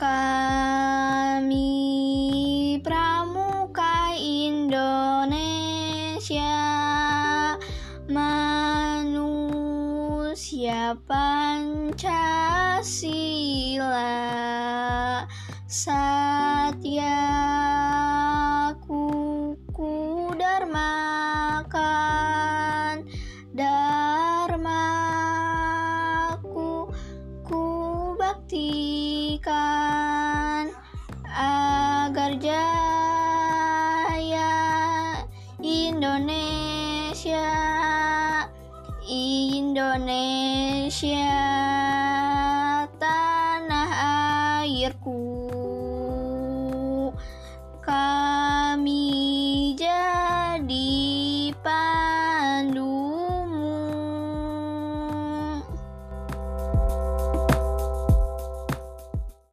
Kami pramuka Indonesia manusia Pancasila Satya Kuku Dharma Dharmaku Ku Bakti baktikan Agar jaya Indonesia Indonesia